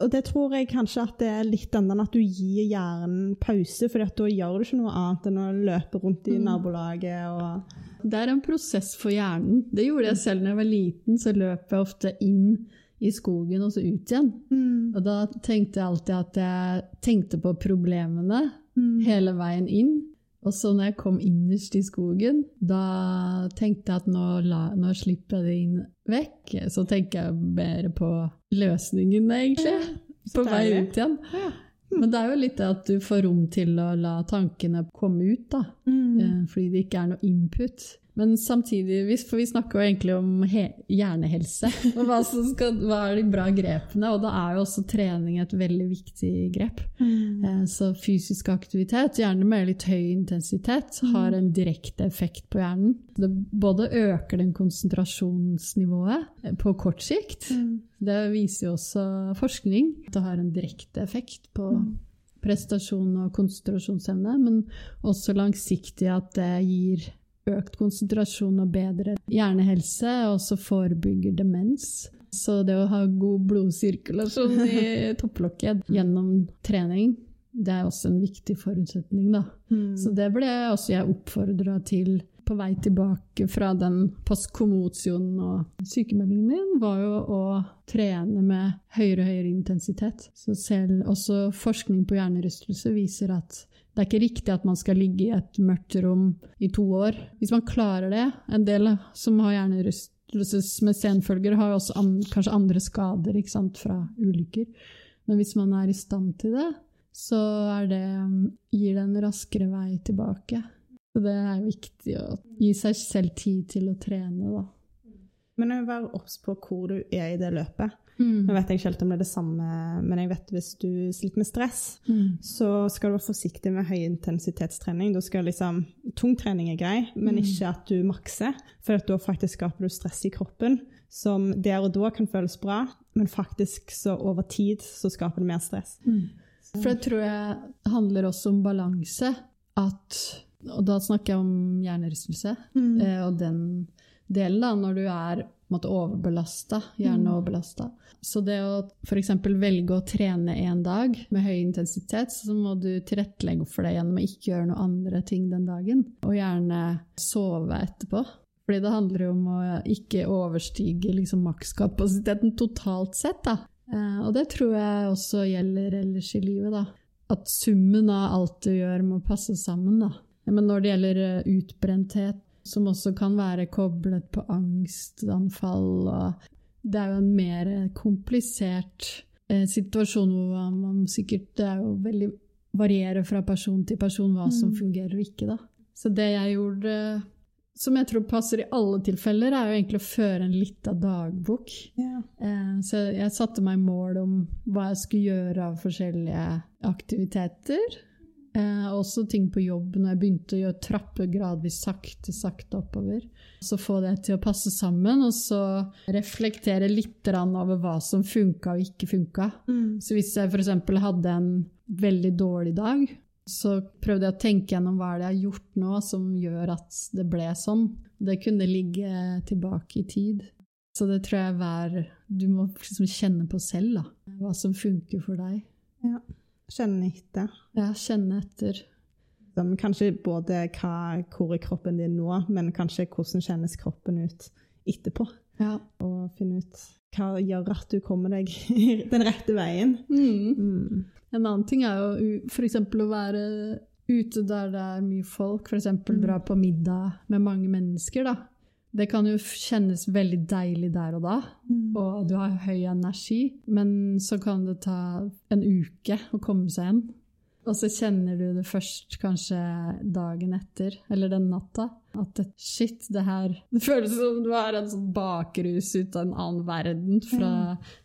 Og det tror jeg kanskje at det er litt annet enn at du gir hjernen pause, for da gjør du ikke noe annet enn å løpe rundt i nabolaget og Det er en prosess for hjernen. Det gjorde jeg selv da jeg var liten, så løp jeg ofte inn i skogen og så ut igjen. Og da tenkte jeg alltid at jeg tenkte på problemene hele veien inn. Og så når jeg kom innerst i skogen, da tenkte jeg at nå, la, nå slipper jeg det inn vekk. Så tenker jeg mer på løsningen, egentlig. Ja, På vei ut igjen. Ja. Men det er jo litt det at du får rom til å la tankene komme ut, da. Mm. Fordi det ikke er noe input. Men samtidig, for vi snakker jo egentlig om he hjernehelse, og hva, som skal, hva er de bra grepene? Og da er jo også trening et veldig viktig grep. Mm. Så fysisk aktivitet, gjerne med litt høy intensitet, har en direkte effekt på hjernen. Det både øker den konsentrasjonsnivået eh, på kort sikt. Det viser jo også forskning. at Det har en direkte effekt på prestasjon og konsentrasjonsevne, men også langsiktig at det gir økt konsentrasjon og bedre hjernehelse, og også forebygger demens. Så det å ha god blodsirkulasjon i topplokket gjennom trening, det er også en viktig forutsetning, da. Så det ble også jeg oppfordra til på vei tilbake fra den postkommotionen og sykemeldingen min, var jo å trene med høyere og høyere intensitet. Så selv også forskning på hjernerystelse viser at det er ikke riktig at man skal ligge i et mørkt rom i to år. Hvis man klarer det En del som har hjernerystelse med senfølger, har også an, kanskje andre skader sant, fra ulykker. Men hvis man er i stand til det, så det, gir det en raskere vei tilbake. Så det er viktig å gi seg selv tid til å trene, da. Men være obs på hvor du er i det løpet. Mm. Nå vet jeg ikke helt om det er det samme, men jeg vet hvis du sliter med stress, Mm. så skal du være forsiktig med høyintensitetstrening. Da skal liksom, Tung trening er grei, men Mm. ikke at du makser, for da faktisk skaper du stress i kroppen som der og da kan føles bra, men faktisk så over tid så skaper det mer stress. For det tror jeg handler også om balanse. At, og da snakker jeg om hjernerystelse. Mm. Eh, og den delen, da, når du er måte overbelasta, hjerneoverbelasta. Så det å f.eks. velge å trene en dag med høy intensitet, så må du tilrettelegge for det gjennom å ikke gjøre noen andre ting den dagen. Og gjerne sove etterpå. Fordi det handler jo om å ikke overstige liksom, makskapasiteten totalt sett. Da. Eh, og det tror jeg også gjelder ellers i livet. Da. At summen av alt du gjør, må passe sammen. Da. Men når det gjelder eh, utbrenthet, som også kan være koblet på angstanfall og Det er jo en mer komplisert eh, situasjon hvor man sikkert Det er jo veldig varierer fra person til person hva som Mm. fungerer og ikke, da. Så det jeg gjorde, som jeg tror passer i alle tilfeller, er jo egentlig å føre en lita dagbok. Yeah. Eh, Så jeg satte meg mål om hva jeg skulle gjøre av forskjellige aktiviteter. Eh, også ting på jobb når jeg begynte å gjøre trapper gradvis sakte, sakte oppover. Så få det til å passe sammen, og så reflektere litt over hva som funka og ikke funka. Mm. Så hvis jeg f.eks. hadde en veldig dårlig dag, så prøvde jeg å tenke gjennom hva er det jeg har gjort nå som gjør at det ble sånn. Det kunne ligge tilbake i tid. Så det tror jeg hver Du må liksom kjenne på selv, da. Hva som funker for deg. ja. Kjenne etter. Ja, kjenne etter. Som kanskje både hva, hvor er kroppen din nå, men kanskje hvordan kjennes kroppen ut etterpå. Ja. Og finne ut hva gjør at du kommer deg den rette veien. Mm. Mm. En annen ting er jo f.eks. å være ute der det er mye folk, f.eks. dra på middag med mange mennesker. da. Det kan jo kjennes veldig deilig der og da, og du har høy energi, men så kan det ta en uke å komme seg igjen. Og så kjenner du det først kanskje dagen etter, eller den natta, at det, shit, det her Det føles som du er en sånn bakrus ut av en annen verden fra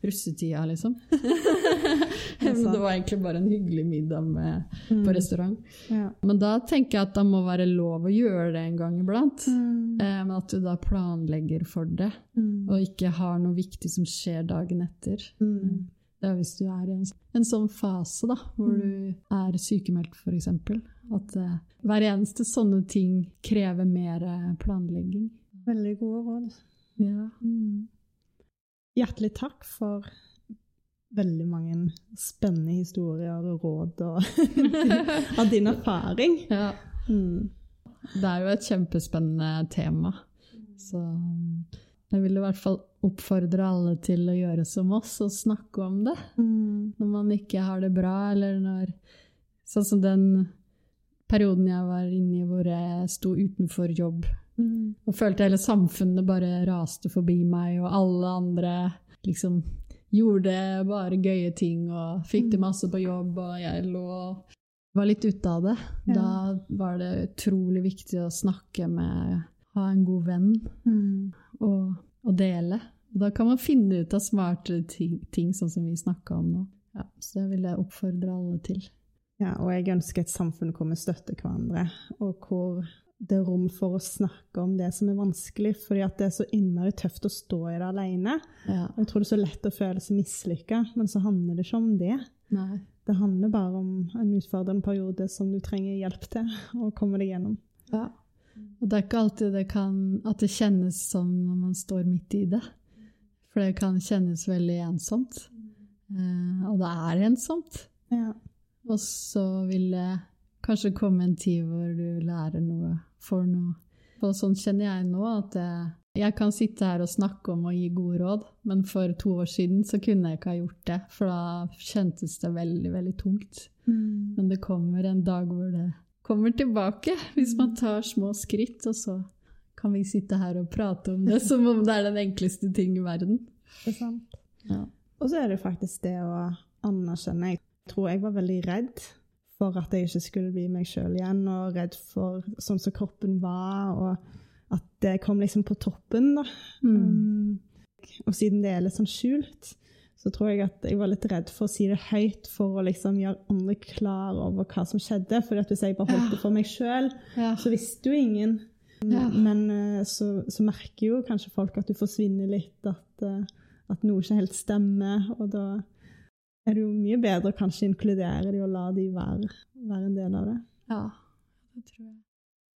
russetida, liksom. Men det var egentlig bare en hyggelig middag med, på restaurant. Ja. Men da tenker jeg at det må være lov å gjøre det en gang iblant. Mm. Eh, Men at du da planlegger for det, Mm. og ikke har noe viktig som skjer dagen etter. Mm. Er hvis du er i en, en sånn fase da, hvor Mm. du er sykemeldt, f.eks. At uh, hver eneste sånne ting krever mer eh, planlegging. Veldig gode råd. Ja. Mm. Hjertelig takk for veldig mange spennende historier og råd og av din erfaring. ja. Mm. Det er jo et kjempespennende tema. Så jeg vil i hvert fall oppfordre alle til å gjøre som oss og snakke om det. Mm. Når man ikke har det bra, eller når Sånn som den perioden jeg var inne i hvor jeg sto utenfor jobb Mm. og følte hele samfunnet bare raste forbi meg, og alle andre liksom gjorde bare gøye ting og fikk det masse på jobb, og jeg lå var litt ute av det. Da var det utrolig viktig å snakke med Ha en god venn Mm. Og, og dele. Da kan man finne ut av smarte ting, ting sånn som vi snakka om nå. Ja, så det vil jeg oppfordre alle til. Ja, og jeg ønsker et samfunn hvor vi støtter hverandre, og hvor det er rom for å snakke om det som er vanskelig, fordi at det er så innmari tøft å stå i det alene. Ja. Jeg tror det er så lett å føle seg mislykka, men så handler det ikke om det. Nei. Det handler bare om en utfordrende periode som du trenger hjelp til å komme deg gjennom. Ja. Og det er ikke alltid det kan, at det kjennes som når man står midt i det. For det kan kjennes veldig ensomt. Eh, og det er ensomt. Ja. Og så vil det kanskje komme en tid hvor du lærer noe, får noe. Og sånn kjenner jeg nå, at jeg, jeg kan sitte her og snakke om å gi gode råd, men for to år siden så kunne jeg ikke ha gjort det, for da kjentes det veldig, veldig tungt. Mm. Men det kommer en dag hvor det kommer tilbake, hvis man tar små skritt, og så kan vi sitte her og prate om det som om det er den enkleste ting i verden. Det er sant. Ja. Og så er det faktisk det å anerkjenne. Jeg tror jeg var veldig redd for at jeg ikke skulle bli meg sjøl igjen, og redd for sånn som kroppen var, og at det kom liksom på toppen, da. Mm. Um, og siden det er litt sånn skjult, så tror jeg at jeg var litt redd for å si det høyt for å liksom gjøre andre klar over hva som skjedde. For hvis jeg bare holdt det for meg sjøl, Ja. så visste jo ingen. Ja. Men eh, så, så merker jo kanskje folk at du forsvinner litt, at, eh, at noe ikke helt stemmer. Og da er det jo mye bedre å kanskje inkludere de og la de være, være en del av det. ja, det tror jeg.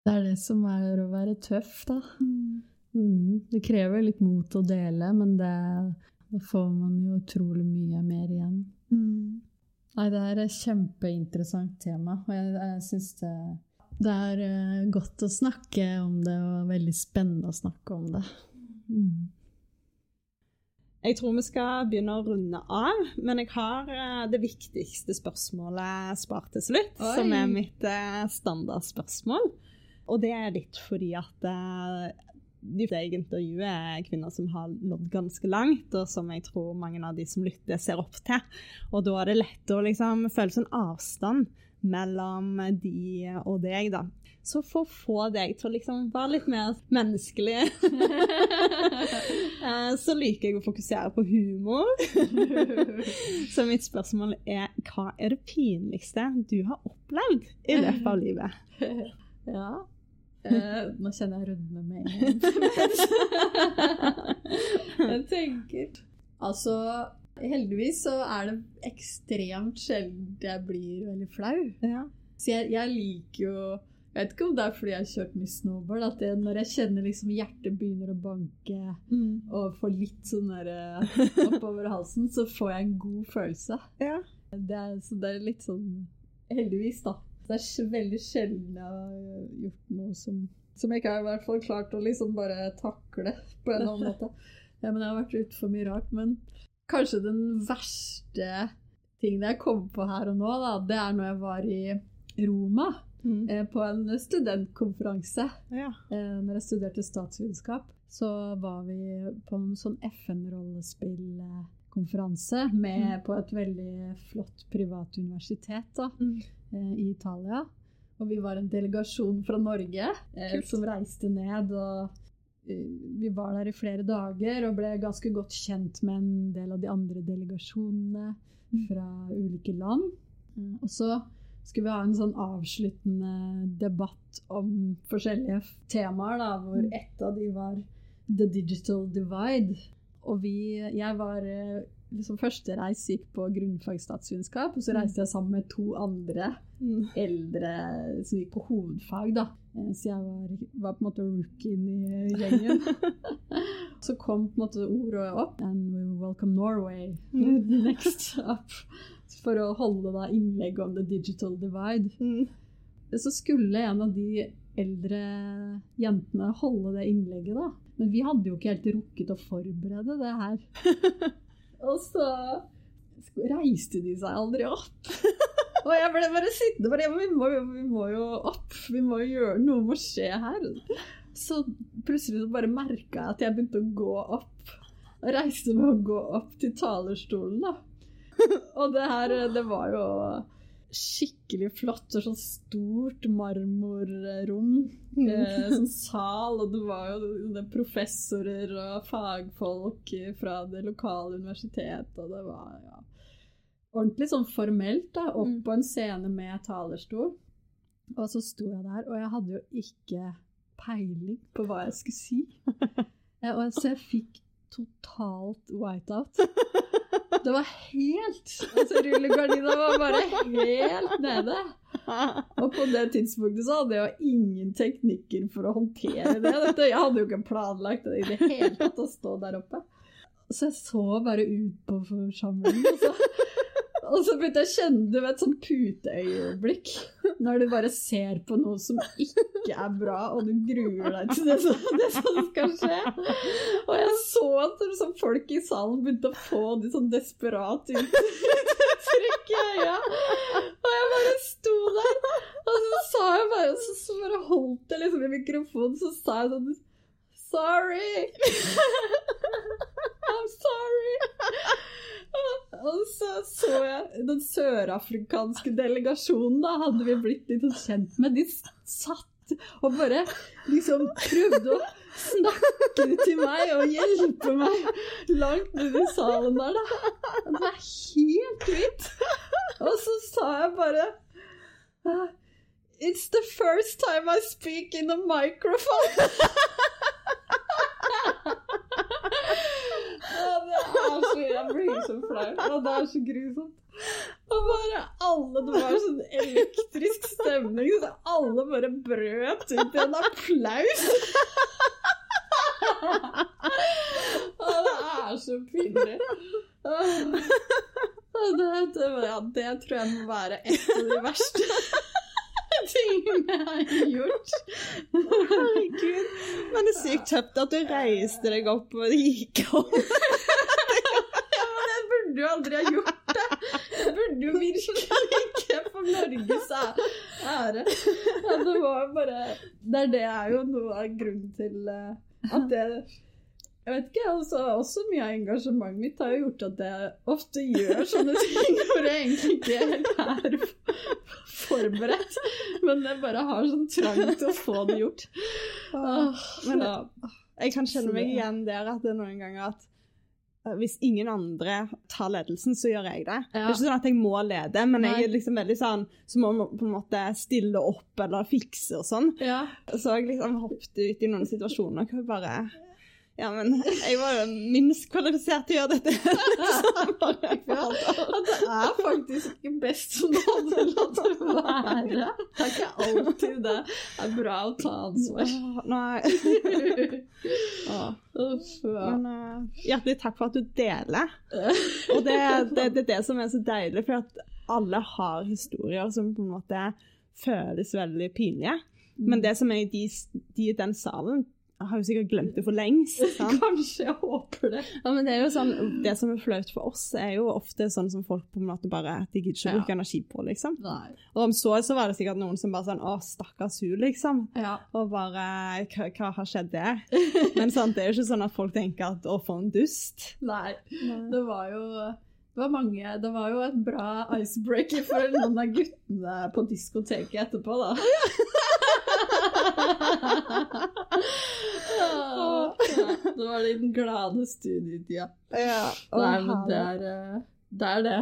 Det er det som er å være tøff, da. Mm. Det krever litt mot å dele, men det, da får man jo utrolig mye mer igjen. Mm. Nei, det er et kjempeinteressant tema, og jeg, jeg syns det, det er eh, godt å snakke om det, og veldig spennende å snakke om det. Mm. Jeg tror vi skal begynne å runde av, men jeg har eh, det viktigste spørsmålet spart til slutt, Oi. som er mitt eh, standardspørsmål. Og det er litt fordi at de jeg intervjuer, er kvinner som har nådd ganske langt, og som jeg tror mange av de som lytter, ser opp til. Og da er det lett å liksom føle sånn avstand mellom de og deg, da. Så for å få deg til å liksom være litt mer menneskelig, eh, så liker jeg å fokusere på humor. Så mitt spørsmål er hva er det pinligste du har opplevd i løpet av livet? Ja. Eh, nå kjenner jeg rødme med en gang. jeg tenker Altså, heldigvis så er det ekstremt sjelden jeg blir veldig flau. Ja. Så jeg, jeg liker jo Jeg vet ikke om det er fordi jeg har kjørt mye snowboard, at jeg, når jeg kjenner liksom hjertet begynner å banke Mm. og får litt sånn der eh, oppover halsen, så får jeg en god følelse. ja. Det er, så det er litt sånn Heldigvis, da. Det er veldig sjelden jeg har gjort noe som Som jeg ikke har i hvert fall klart å liksom bare takle på en eller annen måte. Ja, men jeg har vært ute for mye rart. Men kanskje den verste tingen jeg kom på her og nå, da, det er når jeg var i Roma Mm. eh, på en studentkonferanse. ja. Eh, når jeg studerte statsvitenskap, så var vi på en sånn FN-rollespillkonferanse mm. på et veldig flott privat universitet da, Mm. Eh, i Italia. Og vi var en delegasjon fra Norge eh, Kult. som reiste ned. og eh, Vi var der i flere dager og ble ganske godt kjent med en del av de andre delegasjonene fra ulike land. Eh, Og så skulle vi ha en sånn avsluttende debatt om forskjellige temaer, da, hvor Mm. ett av de var The Digital Divide. Og vi, jeg var liksom Første reis gikk på grunnfag og så reiste jeg sammen med to andre Mm. eldre som gikk på hovedfag, da. Eh, Så jeg var, var på en måte rookien i gjengen. så kom på en måte ordet opp. And we welcome Norway Mm. next up. For å holde da innlegg om the digital divide. Mm. Så skulle en av de eldre jentene holde det innlegget, da. Men vi hadde jo ikke helt rukket å forberede det her. Og så reiste de seg aldri opp. Og jeg ble bare sittende bare, vi må, vi må jo opp, vi må jo gjøre noe må skje her. Så plutselig så bare merka jeg at jeg begynte å gå opp. Og reiste meg å gå opp til talerstolen, da. Og det her, det var jo skikkelig flott og sånn stort marmorrom. Eh, sånn sal, og det var jo professorer og fagfolk fra det lokale universitetet, og det var ja, ordentlig sånn formelt, da, opp Mm. på en scene med talerstol. Og så sto jeg der, og jeg hadde jo ikke peiling på hva jeg skulle si. Eh, og så jeg fikk totalt whiteout. Det var helt Altså, rullegardina var bare helt nede. Og på det tidspunktet så hadde jeg jo ingen teknikker for å håndtere det. Dette, jeg hadde jo ikke planlagt det i det hele tatt å stå der oppe. Så jeg så bare ut på forsamlingen, og så, og så begynte jeg å kjenne du vet, sånn puteøyeblikk. Når du bare ser på noe som ikke er bra, og du gruer deg til det det som skal skje. Og jeg så at liksom, folk i salen begynte å få de sånn desperat uttrykk i øya. Og jeg bare sto der, og så sa jeg bare Så, så bare holdt jeg liksom i mikrofonen, så sa jeg sånn Sorry! I'm sorry! Og så så jeg den sørafrikanske delegasjonen, da hadde vi blitt litt sånn kjent med. De satt og bare liksom prøvde å snakke til meg og hjelpe meg langt nede i salen der, da. Det er helt hvitt. Og så sa jeg bare It's the first time I speak in a microphone. det er så, jeg blir så flau. Og det er så grusomt. Og bare alle Det var sånn elektrisk stemning, så alle bare brøt ut i en applaus. Og det er så pinlig. Det, det, ja, det tror jeg må være et av de verste tingene jeg har gjort. Herregud. Men det er sykt kjøpt at du reiste deg opp og gikk om. Jeg burde jo aldri ha gjort det. Jeg burde jo virkelig ikke for Norges ære. Ja, det var bare Det er det er jo noe av grunnen til eh, at det jeg vet ikke, altså, Også mye av engasjementet mitt har jo gjort at jeg ofte gjør sånne ting hvor jeg egentlig ikke helt er forberedt. Men jeg bare har sånn trang til å få det gjort. Ah, men jeg kan kjenne meg igjen der at det er noen ganger at hvis ingen andre tar ledelsen, så gjør jeg det. Ja. Det er ikke sånn at jeg må lede, men Nei. jeg er liksom veldig sånn Så må man på en måte stille opp eller fikse og sånn. Ja. Så jeg liksom hoppet ut i noen situasjoner hvor jeg bare ja, men jeg var jo minst kvalifisert til å gjøre dette. ja, det er faktisk ikke best som du hadde latt det være. Det er ikke alltid det er bra å ta ansvar. Nei. Men uh, hjertelig takk for at du deler. Og det, det, det er det som er så deilig, for at alle har historier som på en måte føles veldig pinlige. Men det som er i de, den salen, jeg har jo sikkert glemt det for lengst. Sant? Kanskje, jeg håper det. Ja, men Det er jo sånn, det som er flaut for oss, er jo ofte sånn som folk på en måte bare de gidder ikke å bruke energi på, liksom. Nei. Og om så, så var det sikkert noen som bare sånn Å, stakkars hun, liksom. Ja. Og bare hva, hva, har skjedd der? Men sant, det er jo ikke sånn at folk tenker at å, for en dust. Nei. Nei. Det var jo det var mange Det var jo et bra icebreaker for noen av guttene på diskoteket etterpå, da. ja, det var den glade studietida. Ja, Nei, men det er, eh, det er det.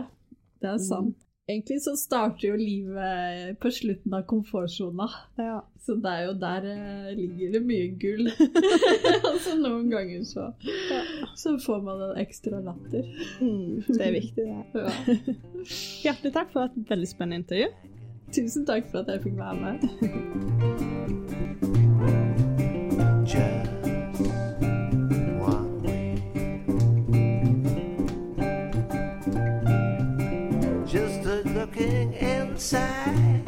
Det er sant. Egentlig så starter jo livet på slutten av komfortsona. Ja. Så det er jo der uh, ligger det mye gull. altså noen ganger så, så får man en ekstra latter. Mm, det er viktig, det. Ja. Hjertelig takk for et veldig spennende intervju. Tusen takk for at jeg fikk være med. Inside.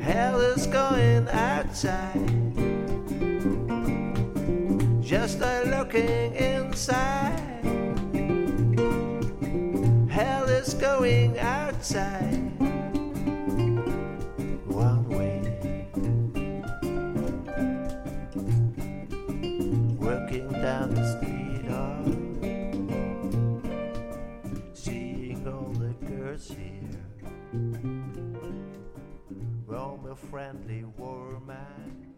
Hell is going outside. Just a looking inside. Hell is going outside. A friendly warman.